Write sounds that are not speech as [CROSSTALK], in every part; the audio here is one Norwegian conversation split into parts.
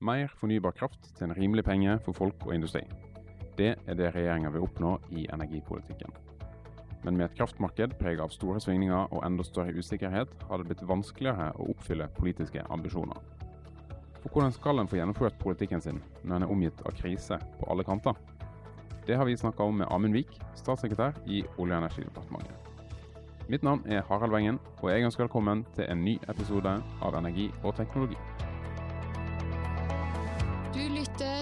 Mer fornybar kraft til en rimelig penge for folk og industri. Det er det regjeringa vil oppnå i energipolitikken. Men med et kraftmarked preget av store svingninger og enda større usikkerhet, har det blitt vanskeligere å oppfylle politiske ambisjoner. For hvordan skal en få gjennomført politikken sin når en er omgitt av krise på alle kanter? Det har vi snakka om med Amund Vik, statssekretær i Olje- og energidepartementet. Mitt navn er Harald Wengen, og jeg ønsker velkommen til en ny episode av Energi og teknologi.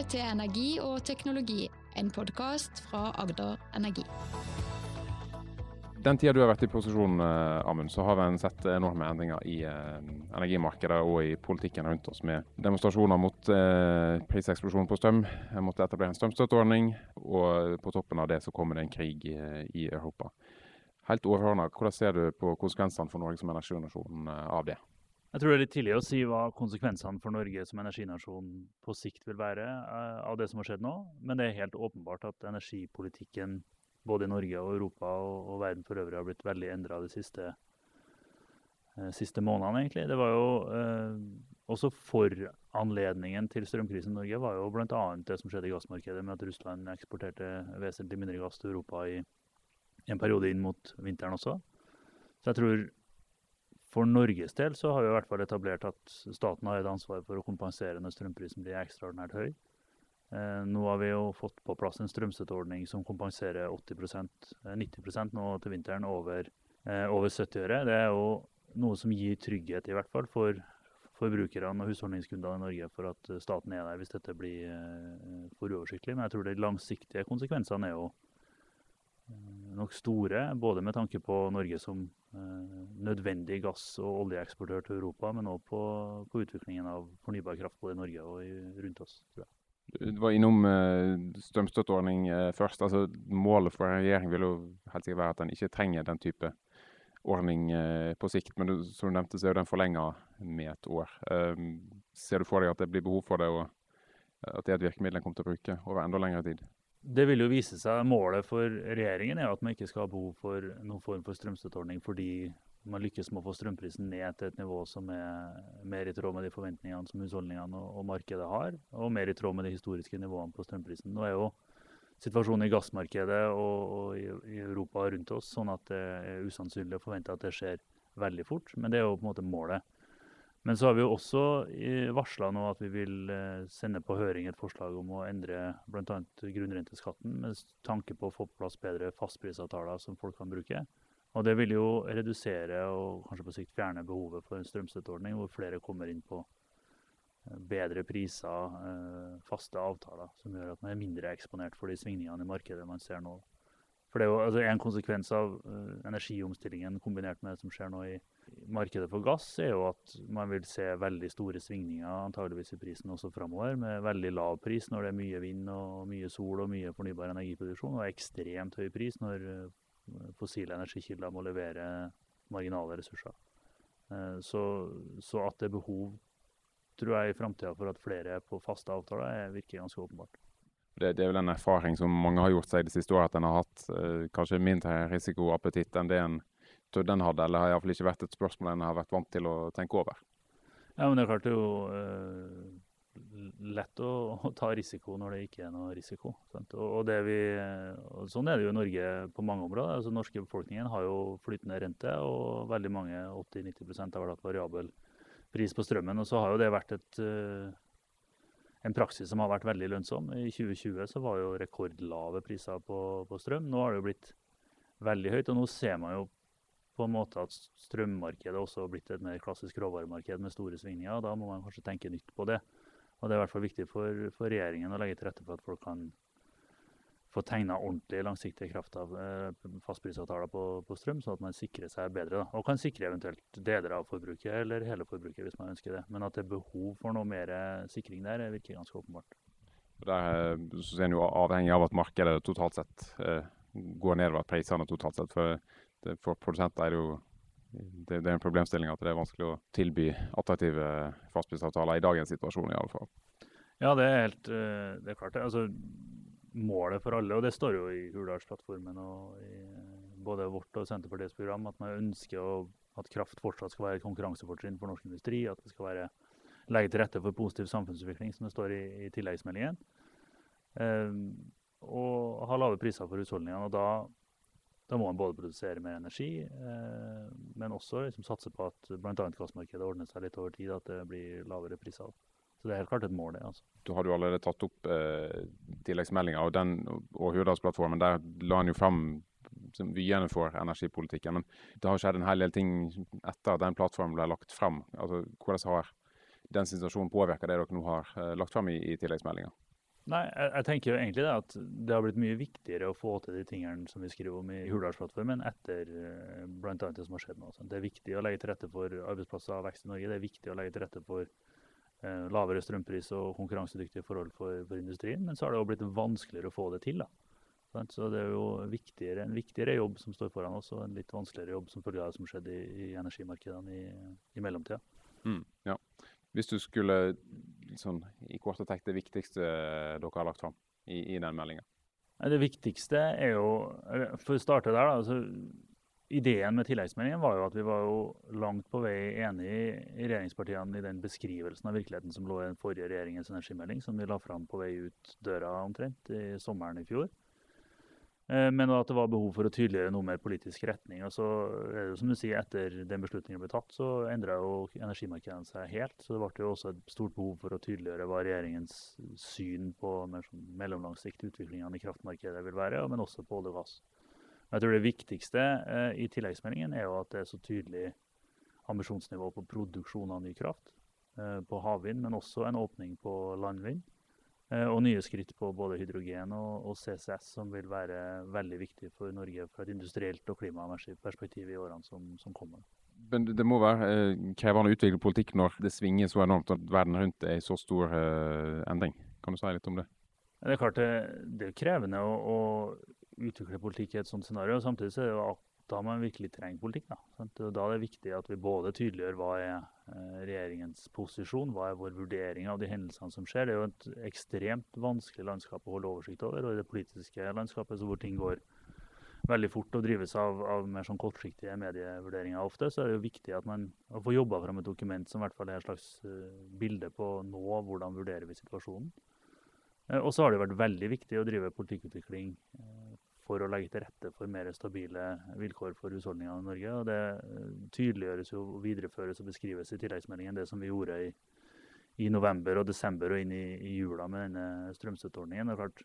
Til Energi og teknologi, en podkast fra Agder Energi. Den tida du har vært i posisjon, eh, Amund, så har vi sett enorme endringer i eh, energimarkedet og i politikken rundt oss, med demonstrasjoner mot eh, priseksplosjon på strøm, måtte etablere en strømstøtteordning, og på toppen av det så kommer det en krig i, Europa. Helt overordna, hvordan ser du på konsekvensene for Norge som energinasjon av det? Jeg tror det er litt tidlig å si hva konsekvensene for Norge som energinasjon på sikt vil være eh, av det som har skjedd nå, men det er helt åpenbart at energipolitikken både i Norge og Europa og, og verden for øvrig har blitt veldig endra de siste, eh, siste, månedene, egentlig. Det var jo eh, også foranledningen til strømkrisen i Norge var jo bl.a. det som skjedde i gassmarkedet, med at Russland eksporterte vesentlig mindre gass til Europa i, en periode inn mot vinteren også. Så jeg tror for Norges del så har vi i hvert fall etablert at staten har et ansvar for å kompensere når strømprisen blir ekstraordinært høy. Eh, nå har vi jo fått på plass en strømstøtteordning som kompenserer 80% 90 eh, nå til vinteren over, eh, over 70 øre. Det er jo noe som gir trygghet, i hvert fall, for forbrukerne og husholdningskundene i Norge for at staten er der hvis dette blir for uoversiktlig. Men jeg tror de langsiktige konsekvensene er jo nok store, både med tanke på Norge som nødvendig gass- og oljeeksportør til Europa, men òg på, på, utviklingen av fornybar kraft både i Norge og i, rundt oss. tror jeg. Du var innom uh, strømstøtteordning uh, først. Altså, målet for en regjering vil jo helt sikkert være at den ikke trenger den type ordning på sikt. Men som du nevnte, så er den forlenga med et år. ser du for deg at det blir behov for det, og at det er et virkemiddel en kommer til å bruke over enda lengre tid? Det vil jo vise seg. Målet for regjeringen er at man ikke skal ha behov for noen form for strømstøtteordning fordi man lykkes med å få strømprisen ned til et nivå som er mer i tråd med de forventningene som husholdningene og markedet har, og mer i tråd med de historiske nivåene på strømprisen. Nå er jo situasjonen i gassmarkedet og, og i, i, Europa rundt oss sånn at det er usannsynlig å forvente at det skjer veldig fort, men det er jo på en måte målet. Men så har vi jo også varsla nå at vi vil eh, sende på høring et forslag om å endre bl.a. grunnrenteskatten med tanke på å få på plass bedre fastprisavtaler som folk kan bruke. Og det vil jo redusere og kanskje på sikt fjerne behovet for en strømstøtteordning hvor flere kommer inn på eh, bedre priser, eh, faste avtaler, som gjør at man er mindre eksponert for de svingningene i markedet man ser nå. For det er jo altså, En konsekvens av energiomstillingen kombinert med det som skjer nå i, markedet for gass, er jo at man vil se veldig store svingninger antageligvis i prisen også framover, med veldig lav pris når det er mye vind og mye sol og mye fornybar energiproduksjon, og ekstremt høy pris når uh, fossile energikilder må levere marginale ressurser. Eh, så, så at det er behov tror jeg i framtida for at flere er på faste avtaler, virker ganske åpenbart. Det, det, er vel en erfaring som mange har gjort seg de siste årene, at en har hatt eh, kanskje mindre risikoappetitt enn det en trodde en hadde, eller har iallfall ikke vært et spørsmål en har vært vant til å tenke over. Ja, men det er klart det er jo uh, lett å, å, ta risiko når det ikke er noe risiko. Og, og vi, og sånn er det jo i Norge på mange områder. Altså, norske befolkningen har jo flytende rente, og veldig mange, 80-90% har hatt variabel pris på strømmen. Og så har jo det vært et, uh, en praksis som har vært veldig lønnsom. I 2020 så var jo rekordlave priser på, på strøm. Nå har det jo blitt veldig høyt, og nå ser man jo på en måte at strømmarkedet også har blitt et mer klassisk råvaremarked med store svingninger. Da må man kanskje tenke nytt på det. Og det er i hvert fall viktig for, for regjeringen å legge til rette for at folk kan få tegna ordentlig langsiktige kraftav, eh, fastprisavtaler på, på, strøm, sånn at man sikrer seg bedre. Da. Og kan sikre eventuelt deler av forbruket eller hele forbruket hvis man ønsker det. Men at det er behov for noe mer sikring der, virker ganske åpenbart. Der eh, så er jo avhengig av at markedet totalt sett eh, går nedover, prisene totalt sett. For, det, for produsenter er jo det, det, er en problemstilling at det er vanskelig å tilby attraktive fastprisavtaler i dagens situasjon, i alle fall. Ja, det er helt eh, det er klart. det. Altså, målet for alle, og det står jo i Hurdalsplattformen og i både vårt og Senterpartiets program, at man ønsker å, at kraft fortsatt skal være et konkurransefortrinn for norsk industri. At det skal være legge til rette for positiv samfunnsutvikling, som det står i, i tilleggsmeldingen. Eh, og ha lave priser for husholdningene. og da, da må man både produsere mer energi, eh, men også liksom satse på at bl.a. gassmarkedet ordner seg litt over tid, at det blir lavere priser. Så det er helt klart et mål, det. altså. Du har jo allerede tatt opp eh, tilleggsmeldinga og, den, og Hurdalsplattformen. Der la en jo fram vyene for energipolitikken. Men det har skjedd en hel del ting etter at den plattformen ble lagt fram. Altså, hvordan har den situasjonen påvirka det dere nå har eh, lagt fram i, i tilleggsmeldinga? Nei, jeg, jeg, tenker jo egentlig det at det har blitt mye viktigere å få til de tingene som vi skriver om i Hurdalsplattformen etter uh, bl.a. det som har skjedd nå. Det er viktig å legge til rette for arbeidsplasser og vekst i Norge. Det er viktig å legge til rette for eh, lavere strømpris og konkurransedyktige forhold for, for, industrien. Men så har det også blitt vanskeligere å få det til. da. Så det er jo viktigere, en viktigere jobb som står foran oss, og en litt vanskeligere jobb som følge av det som skjedde i, i energimarkedene i, i mellomtida. Mm, ja. Hvis du skulle sånn, i korte trekk det viktigste dere har lagt fram i, i den meldinga? Det viktigste er jo For å starte der, da. Altså, ideen med tilleggsmeldingen var jo at vi var jo langt på vei enig i regjeringspartiene i den beskrivelsen av virkeligheten som lå i den forrige regjeringens energimelding, som vi la fram på vei ut døra omtrent i sommeren i fjor. Eh, men at det var behov for å tydeliggjøre noe mer politisk retning. Og så er det jo som du sier, Etter den beslutningen ble tatt, så endra jo energimarkedene seg helt. Så det ble jo også et stort behov for å tydeliggjøre hva regjeringens syn på sånn mellomlangsiktig utvikling i kraftmarkedet vil være, men også på olje og gass. Jeg tror Det viktigste eh, i tilleggsmeldingen er jo at det er så tydelig ambisjonsnivå på produksjon av ny kraft eh, på havvind, men også en åpning på landvind. Eh, og nye skritt på både hydrogen og, og, CCS, som vil være veldig viktig for Norge fra et industrielt og klimamessig perspektiv i årene som, som kommer. Men det må være eh, krevende å utvikle politikk når det svinger så enormt at verden rundt er i så stor eh, endring. Kan du si litt om det? Det er klart det, det er krevende å, å utvikle politikk i et sånt scenario. Samtidig så er det jo da man virkelig trenge politikk. Da. da er det viktig at vi både tydeliggjør hva er eh, regjeringens posisjon, hva er vår vurdering av de hendelsene som skjer. Det er jo et ekstremt vanskelig landskap å holde oversikt over. Og i det politiske landskapet hvor ting går veldig fort og drives av, av mer sånn kortsiktige medievurderinger ofte, så er det jo viktig at man får jobba fram et dokument som i hvert fall er et slags uh, bilde på nå, hvordan vurderer vi situasjonen. Uh, og så har det vært veldig viktig å drive politikkutvikling for å legge til rette for mer stabile vilkår for husholdningene i Norge. og Det eh, tydeliggjøres jo, videreføres og beskrives i tilleggsmeldingen, det som vi gjorde i, i november og desember og inn i, i jula med denne strømstøtteordningen. Det er klart,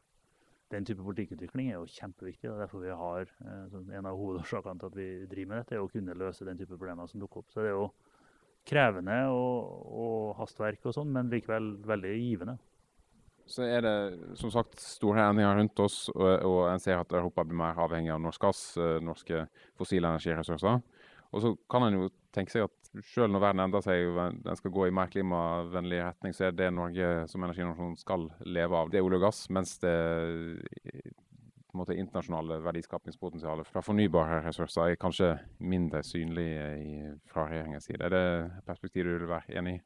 den type politikkutvikling er jo kjempeviktig. og derfor vi har, eh, En av hovedårsakene til at vi driver med dette, er å kunne løse den type problemer som dukker opp. Så det er jo krevende og, og hastverk og sånn, men likevel veldig givende så er det som sagt store endringer rundt oss, og, og en ser at Europa blir mer avhengig av norsk gass, eh, norske fossile energiressurser. Og så kan en jo tenke seg at selv når verden endrer seg, den skal gå i mer klimavennlig retning, så er det Norge som energinasjon skal leve av, det er olje og gass. Mens det på en måte, internasjonale verdiskapingspotensialet fra fornybare ressurser er kanskje mindre synlig fra regjeringens side. Er det perspektivet du vil være enig i?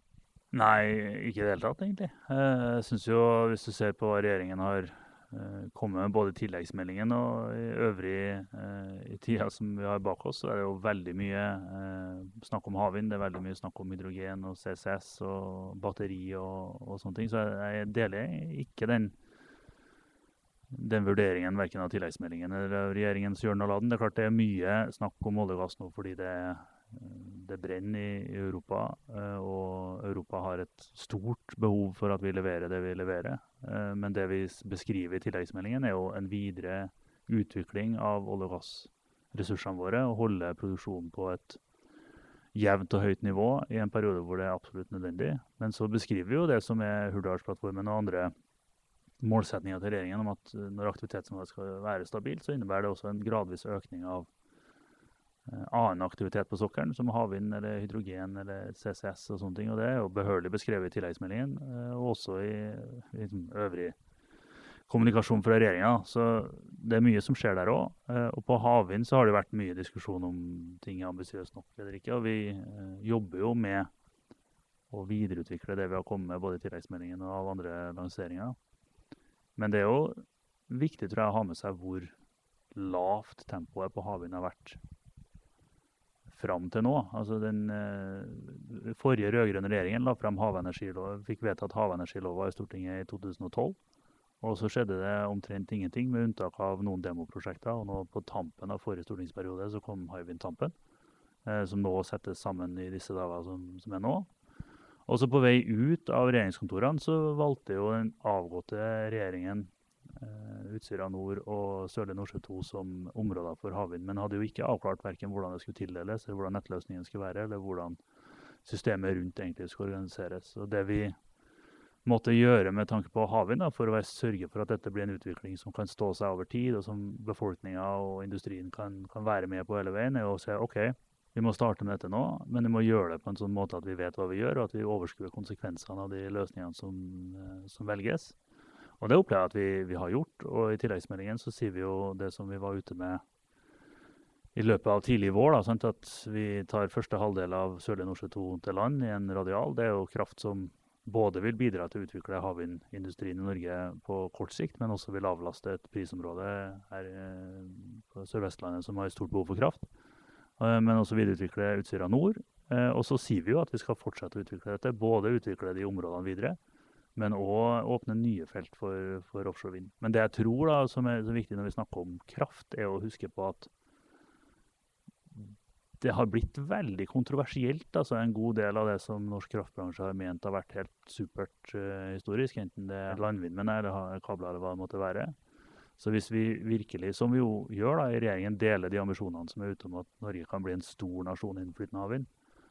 Nei, ikke i det hele tatt, egentlig. Eh, jeg synes jo, Hvis du ser på hva regjeringen har eh, kommet med, både i tilleggsmeldingen og i øvrig eh, i tida som vi har bak oss, så er det jo veldig mye snakk om havvind. Det er veldig mye snakk om hydrogen og CCS og batteri og, og sånne ting. Så jeg deler ikke den, den vurderingen verken av tilleggsmeldingen eller av regjeringens hjørne av laden. Det er klart det er mye snakk om olje og gass nå fordi det er det brenner i Europa, eh, og Europa har et stort behov for at vi leverer det vi leverer. Eh, men det vi beskriver i tilleggsmeldingen, er jo en videre utvikling av olje- og gassressursene våre. Og holde produksjonen på et jevnt og høyt nivå i en periode hvor det er absolutt nødvendig. Men så beskriver vi jo det som er Hurdalsplattformen og andre målsetninger til regjeringen om at når aktivitetsnivået skal være stabilt, så innebærer det også en gradvis økning av Eh, annen aktivitet på sokkelen, som havvind eller hydrogen eller CCS og sånne ting. Og det er jo behørig beskrevet i tilleggsmeldingen, eh, og også i, i liksom øvrig kommunikasjon fra regjeringa. Så det er mye som skjer der òg. Eh, og på havvind så har det vært mye diskusjon om ting er ambisiøst nok eller ikke. Og vi jobber jo med å videreutvikle det vi har kommet med både i tilleggsmeldingen og av andre lanseringer. Men det er jo viktig tror jeg, å ha med seg hvor lavt tempoet på havvind har vært fram til nå. Altså Den eh, forrige rød-grønne regjeringen la fram havenergilov, fikk vedtatt havenergilova i Stortinget i 2012. Og så skjedde det omtrent ingenting, med unntak av noen demoprosjekter. Og nå på tampen av forrige stortingsperiode så kom Hywind Tampen, eh, som nå settes sammen i disse dager som, som er nå. Og så på vei ut av regjeringskontorene så valgte jo den avgåtte regjeringen Utsira nord og Sørlige Nordsjø 2 som områder for havvind, men hadde jo ikke avklart verken hvordan det skulle tildeles, eller hvordan nettløsningen skulle være, eller hvordan systemet rundt egentlig skulle organiseres. Og det vi måtte gjøre med tanke på havvind, for å sørge for at dette blir en utvikling som kan stå seg over tid, og som befolkninga og industrien kan, kan, være med på hele veien, er å se OK, vi må starte med dette nå, men vi må gjøre det på en sånn måte at vi vet hva vi gjør, og at vi overskuer konsekvensene av de løsningene som, eh, som velges. Og det opplever jeg at vi, vi, har gjort. Og i tilleggsmeldingen så sier vi jo det som vi var ute med i løpet av tidlig vår. Da, sant? At vi tar første halvdel av Sørlige Nordsjø 2 til land i en radial. Det er jo kraft som både vil bidra til å utvikle havvindindustrien i Norge på kort sikt, men også vil avlaste et prisområde her eh, på Sør-Vestlandet som har stort behov for kraft. Eh, men også videreutvikle Utsira nord. Eh, og så sier vi jo at vi skal fortsette å utvikle dette. Både utvikle de områdene videre, men òg åpne nye felt for, for offshore vind. Men det jeg tror da, som er så viktig når vi snakker om kraft, er å huske på at det har blitt veldig kontroversielt. altså En god del av det som norsk kraftbransje har ment har vært helt supert uh, historisk, enten det er landvindmenn eller kabler eller hva det måtte være, så hvis vi virkelig, som vi jo gjør da i regjeringen, deler de ambisjonene som er ute om at Norge kan bli en stor nasjon innen flytende havvind,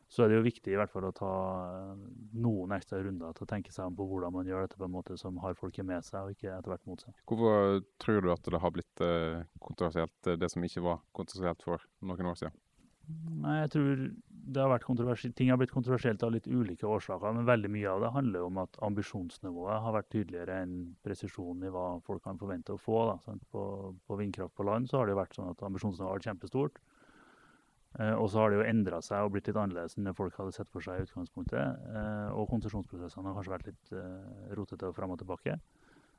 så er det jo viktig i hvert fall å ta eh, noen ekstra runder til å tenke seg om på hvordan man gjør dette på en måte som har folket med seg, og ikke etter hvert mot seg. Hvorfor tror du at det har blitt eh, kontroversielt, eh, det som ikke var kontroversielt for noen år siden? Nei, jeg tror det har ting har blitt kontroversielt av litt ulike årsaker. Men veldig mye av det handler om at ambisjonsnivået har vært tydeligere enn presisjonen i hva folk kan forvente å få. På, på, vindkraft på land så har det jo vært sånn at ambisjonsnivået har vært kjempestort. Eh, og så har det jo endra seg og blitt litt annerledes enn det folk hadde sett for seg i utgangspunktet. Eh, og konsesjonsprosessene har kanskje vært litt eh, rotete og fram og tilbake.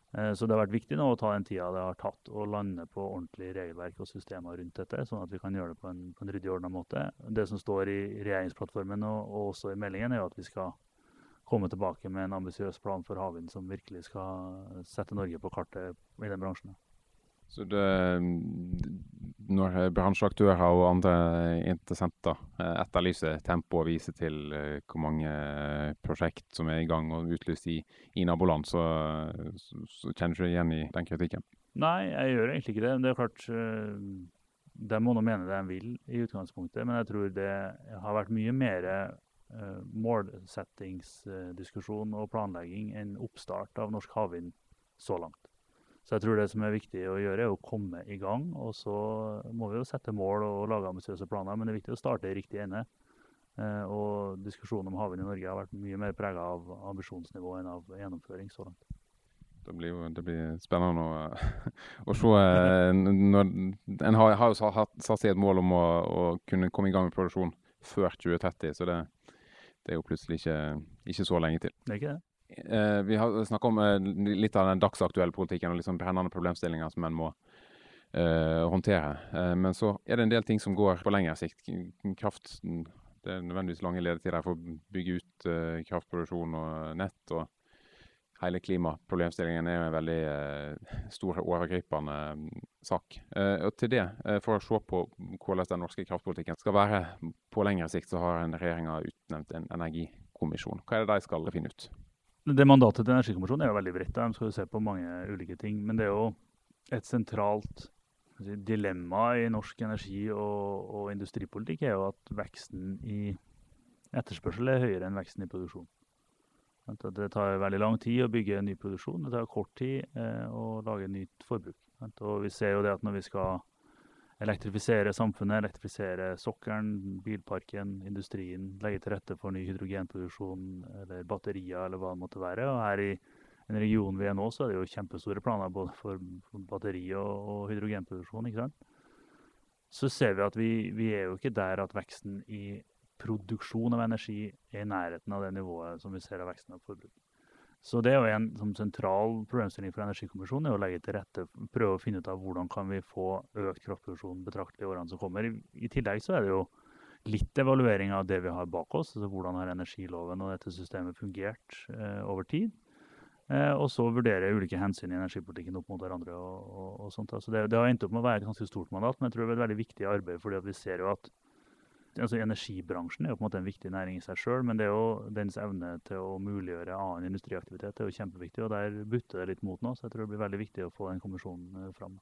Så det har vært viktig nå å ta den tida det har tatt å lande på ordentlig regelverk og systemer rundt dette, sånn at vi kan gjøre det på en, på en ryddig ordna måte. Det som står i regjeringsplattformen og, og, også i meldingen, er jo at vi skal komme tilbake med en ambisiøs plan for havvind som virkelig skal sette Norge på kartet i den bransjen. Så det, når bransjeaktører og andre interessenter eh, etterlyser tempo og viser til eh, hvor mange prosjekt som er i gang og utlyst i, i naboland, så, så, så, kjenner du ikke igjen i den kritikken? Nei, jeg gjør egentlig ikke det. Det er klart, eh, De må nå mene det de vil i utgangspunktet, men jeg tror det har vært mye mer målsettingsdiskusjon og planlegging enn oppstart av norsk havvind så langt. Så jeg tror det som er viktig å gjøre, er å komme i gang. Og så må vi jo sette mål og lage ambisiøse planer, men det er viktig å starte i riktig ende. Eh, og diskusjonen om havvind i Norge har vært mye mer prega av ambisjonsnivå enn av gjennomføring så langt. Det blir, jo, det blir spennende å, [LAUGHS] å se. Eh, når, en har, har jo satt seg et mål om å, å, kunne komme i gang med produksjon før 2030, så det, det er jo plutselig ikke, ikke så lenge til. Det er ikke det. Eh, vi har snakka om eh, litt av den dagsaktuelle politikken og liksom brennende problemstillinger som en må eh, håndtere. Eh, men så er det en del ting som går på lengre sikt. Kraft Det er nødvendigvis lange ledetider for å bygge ut eh, kraftproduksjon og nett. og Hele klimaproblemstillingen er jo en veldig eh, stor og overgripende sak. og til det, For å se på hvordan den norske kraftpolitikken skal være på lengre sikt, så har regjeringa utnevnt en energikommisjon. Hva er det de skal finne ut? Det Mandatet til energikommisjonen er jo veldig bredt. De skal jo se på mange ulike ting. Men det er jo et sentralt dilemma i norsk energi- og, og, industripolitikk er jo at veksten i etterspørsel er høyere enn veksten i produksjon. Det tar veldig lang tid å bygge ny produksjon. Det tar kort tid eh, å lage nytt forbruk. Og vi ser jo det at når vi skal elektrifisere samfunnet, elektrifisere sokkelen, bilparken, industrien. Legge til rette for ny hydrogenproduksjon eller batterier eller hva det måtte være. Og her i den regionen vi er nå, så er det jo kjempestore planer både for, batteri og, og, hydrogenproduksjon. ikke sant? Så ser vi at vi, vi er jo ikke der at veksten i produksjon av energi er i nærheten av det nivået som vi ser av veksten av forbruk. Så det er jo en som sentral problemstilling for Energikommisjonen, er å legge til rette, prøve å finne ut av hvordan kan vi få økt kraftproduksjon betraktelig i årene som kommer. I, I, tillegg så er det jo litt evaluering av det vi har bak oss. altså Hvordan har energiloven og dette systemet fungert eh, over tid. Eh, og så vurdere ulike hensyn i energipolitikken opp mot hverandre. og, og, og sånt. Altså det, det, har endt opp med å være et ganske stort mandat, men jeg tror det er et veldig viktig arbeid. fordi vi ser jo at altså Energibransjen er jo på en måte en viktig næring i seg sjøl, men det er jo dens evne til å muliggjøre annen industriaktivitet er jo kjempeviktig. og Der butter det litt mot nå, så jeg tror det blir veldig viktig å få den kommisjonen eh, fram.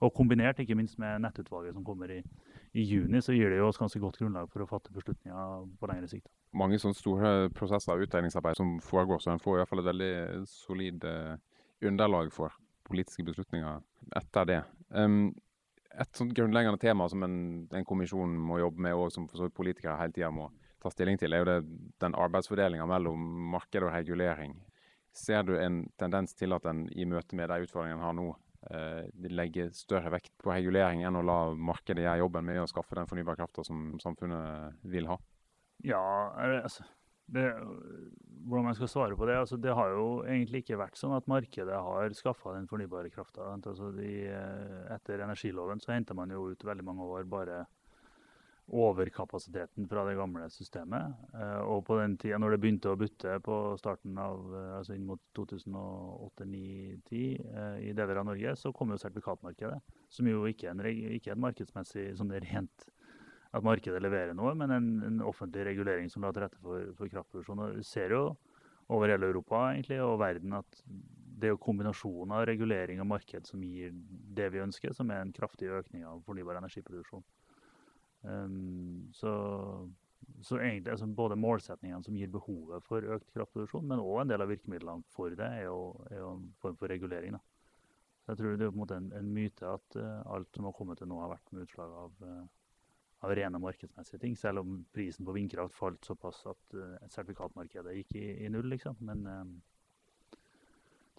Og kombinert ikke minst med nettutvalget som kommer i, i juni, så gir det jo oss ganske godt grunnlag for å fatte beslutninger på lengre sikt. Mange sånne store prosesser av utregningsarbeid som foregår, så en får i hvert fall et veldig solid uh, underlag for politiske beslutninger etter det. Um, et sånt grunnleggende tema som en, en, kommisjon må jobbe med, og som politikere hele tida må ta stilling til, er jo det, den arbeidsfordelinga mellom marked og regulering. Ser du en tendens til at en i møte med de utfordringene en har nå, eh, legger større vekt på regulering enn å la markedet gjøre jobben med å skaffe den fornybare krafta som samfunnet vil ha? Ja, altså det, hvordan man skal svare på det. Altså, det har jo egentlig ikke vært sånn at markedet har skaffa den fornybare krafta. Altså, de, etter energiloven så henter man jo ut veldig mange år bare overkapasiteten fra det gamle systemet. Eh, og på den tida, når det begynte å butte på starten av, eh, altså inn mot 2008-2010 eh, i deler av Norge, så kom jo sertifikatmarkedet. Som jo ikke er en, ikke som markedsmessig sånn rent at markedet leverer noe, men en, en offentlig regulering som la til rette for, for kraftproduksjon. Vi ser jo over hele Europa egentlig, og verden at det er jo kombinasjonen av regulering og marked som gir det vi ønsker, som er en kraftig økning av fornybar energiproduksjon. Um, så, så, egentlig altså både målsetningene som gir behovet for økt kraftproduksjon, men òg en del av virkemidlene for det, er jo, er jo en form for regulering. Da. Så jeg tror det er på en måte en, en myte at uh, alt som har kommet til nå, har vært med utslag av, uh, av rene markedsmessige ting. Selv om prisen på vindkraft falt såpass at uh, sertifikatmarkedet gikk i, i null, liksom. Men uh,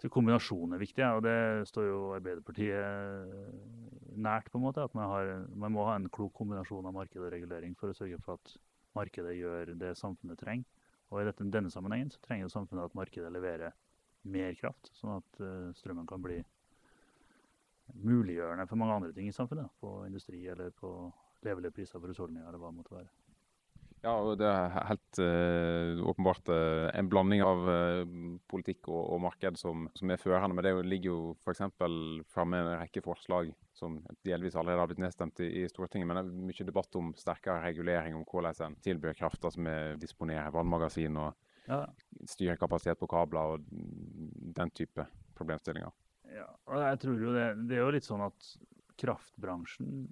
så kombinasjonen er viktig, ja, og det står jo Arbeiderpartiet nært. på en måte, At man, har, man, må ha en klok kombinasjon av marked og regulering for å sørge for at markedet gjør det samfunnet trenger. Og i dette, denne sammenhengen så trenger samfunnet at markedet leverer mer kraft, sånn at uh, strømmen kan bli muliggjørende for mange andre ting i samfunnet. På industri eller på levelige priser for husholdninger eller hva det måtte være. Ja, og det er helt uh, åpenbart uh, en blanding av uh, politikk og, og marked som, som, er førende. Men det ligger jo f.eks. framme en rekke forslag som delvis allerede har blitt nedstemt i, i, Stortinget. Men det er mye debatt om sterkere regulering om hvordan en tilbyr krafta som er disponerer vannmagasin og ja. styrer kapasitet på kabler og den type problemstillinger. Ja, og jeg tror jo det, det er jo litt sånn at kraftbransjen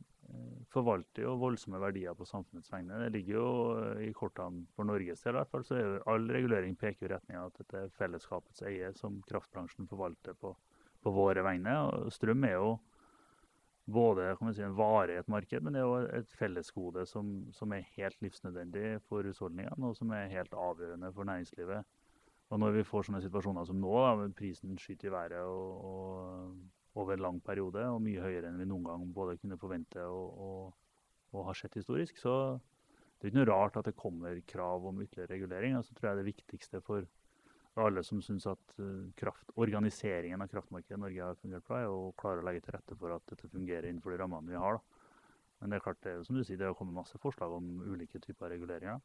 forvalter jo voldsomme verdier på samfunnets vegne. Det ligger jo eh, i kortene for Norges del i hvert fall, så er all regulering peker i retning av at dette er fellesskapets eie som kraftbransjen forvalter på, på våre vegne. Og strøm er jo både si, en vare i et marked, men det er jo et fellesgode som, som, er helt livsnødvendig for husholdningene, og som er helt avgjørende for næringslivet. Og når vi får sånne situasjoner som nå, da, prisen skyter i været og, og over en lang periode, og mye høyere enn vi noen gang både kunne forvente og, og, og har sett historisk. Så det er ikke noe rart at det kommer krav om ytterligere regulering. Og så tror jeg det viktigste for alle som syns at eh, kraft, organiseringen av kraftmarkedet i Norge har fungert bra, er å klare å legge til rette for at dette fungerer innenfor de rammene vi har. Da. Men det er klart, det som du sier, det har kommet masse forslag om ulike typer reguleringer.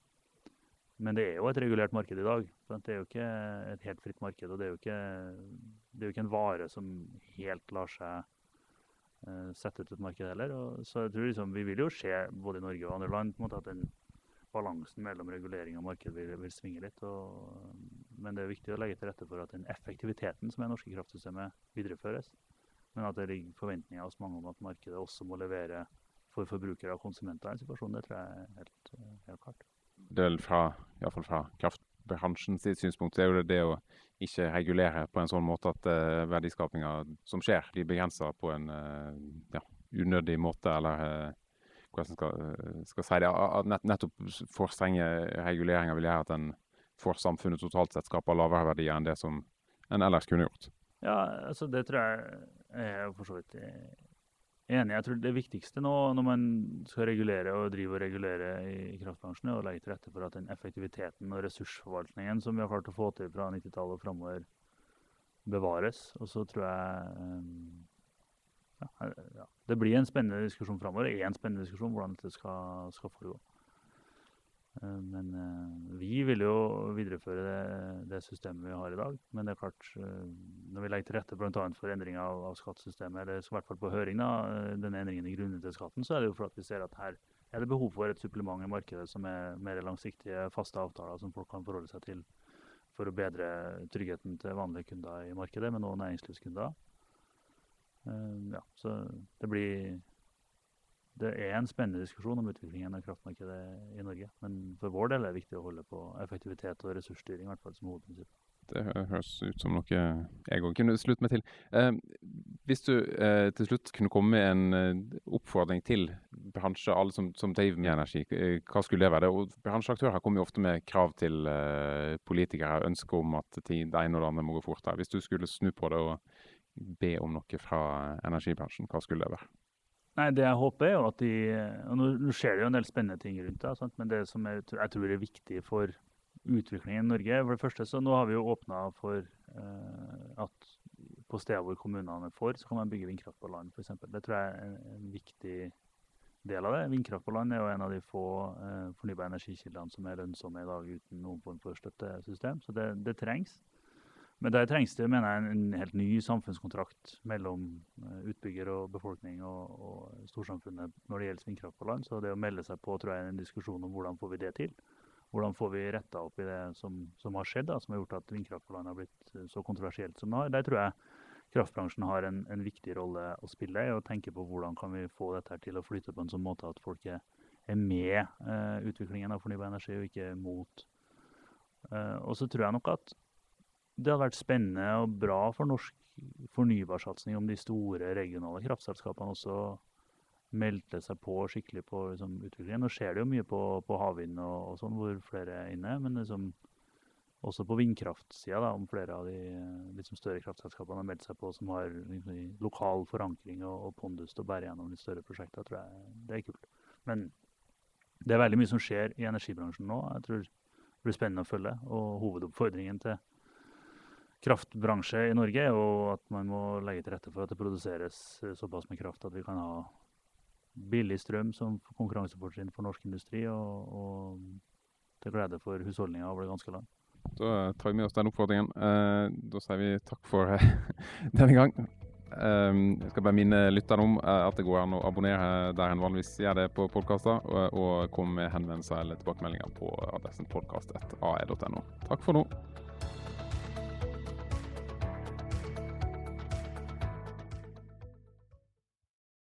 Men det er jo et regulert marked i dag. Det er jo ikke et helt fritt marked. Og det er jo ikke, er jo ikke en vare som helt lar seg uh, sette ut et marked heller. Og, så jeg tror liksom, vi vil jo se, både i Norge og andre land, på en måte at den balansen mellom regulering og marked vil, vil svinge litt. Og, men det er viktig å legge til rette for at den effektiviteten som er norske kraftsystemet, videreføres. Men at det ligger forventninger hos mange om at markedet også må levere for forbrukere og konsumenter i en situasjon, det tror jeg er helt, helt klart fra, i fall fra kraftbransjen sitt synspunkt, så er jo det det å ikke regulere på en sånn måte at uh, verdiskapinga som skjer, blir begrensa på en uh, ja, unødig måte, eller uh, hvordan skal, skal si det. Nett, nettopp for strenge reguleringer vil gjøre at en for samfunnet totalt sett skaper lavere verdier enn det som en ellers kunne gjort. Ja, altså det tror jeg er for så vidt Enig. Jeg tror det viktigste nå når man skal regulere og drive og regulere i kraftbransjen, er å legge til rette for at den effektiviteten og ressursforvaltningen som vi har klart å få til fra 90-tallet og framover, bevares. Og så tror jeg um, ja, Det blir en spennende diskusjon framover. Det er en spennende diskusjon hvordan dette skal, skal foregå. Eh, men eh, vi vil jo videreføre det, det, systemet vi har i dag. Men det er klart, eh, når vi legger til rette bl.a. for endringer av, av, skattesystemet, eller i hvert fall på høring, da, denne endringen i grunnen til skatten, så er det jo for at vi ser at her er det behov for et supplement i markedet som er mer langsiktige, faste avtaler som folk kan forholde seg til for å bedre tryggheten til vanlige kunder i markedet, men også næringslivskunder. Ja, så det blir det er en spennende diskusjon om utviklingen av kraftmarkedet i Norge. Men for vår del er det viktig å holde på effektivitet og ressursstyring, i hvert fall som hovedprinsipp. Det høres ut som noe jeg òg kunne slutte meg til. Eh, hvis du eh, til slutt kunne komme med en eh, oppfordring til bransje, alle som, som driver med energi, eh, hva skulle det være? Og bransjeaktører kommer jo ofte med krav til eh, politikere, ønsker om at det ene og det andre må gå fortere. Hvis du skulle snu på det og be om noe fra energibransjen, hva skulle det være? Nei, Det jeg håper, er jo at de og Nå skjer det jo en del spennende ting rundt det, men det som jeg, tror er viktig for utviklingen i Norge For det første, så nå har vi jo åpna for eh, at på steder hvor kommunene for, så kan man bygge vindkraft på land, f.eks. Det tror jeg er en, en, viktig del av det. Vindkraft på land er jo en av de få eh, fornybare energikildene som er lønnsomme i dag uten noen form for støttesystem. Så det, det trengs. Men der trengs det mener jeg, en helt ny samfunnskontrakt mellom eh, utbygger og befolkning og, og storsamfunnet når det gjelder vindkraft på land. Så det å melde seg på tror jeg er en diskusjon om hvordan får vi det til. Hvordan får vi retta opp i det som, som har skjedd, da, som har gjort at vindkraft på land har blitt eh, så kontroversielt som det har. Der tror jeg kraftbransjen har en, en viktig rolle å spille i å tenke på hvordan kan vi få dette til å flyte på en sånn måte at folk er, er med eh, utviklingen av fornybar energi og ikke mot. Eh, og så tror jeg nok at det hadde vært spennende og bra for norsk fornybarsatsing om de store regionale kraftselskapene også meldte seg på skikkelig på liksom, utviklingen. Nå skjer det jo mye på, på havvind og, og, sånn, hvor flere er inne. Men liksom, også på vindkraftsida, om flere av de liksom, større kraftselskapene har meldt seg på som har liksom, lokal forankring og, og pondus til å bære gjennom litt større prosjekter, tror jeg det er kult. Men det er veldig mye som skjer i energibransjen nå. Jeg tror det blir spennende å følge. Og hovedoppfordringen til kraftbransje i Norge, og at man må legge til rette for at det produseres såpass med kraft at vi kan ha billig strøm som konkurransefortrinn for norsk industri, og, og til glede for husholdninger over det ganske land. Da tar vi med oss den oppfordringen. Eh, da sier vi takk for [LAUGHS] denne gang. Jeg skal bare minne lytterne om at det går an å abonnere der en vanligvis gjør det på podkaster, og, komme med henvendelser eller tilbakemeldinger på adressen podkast.ae.no. Takk for nå.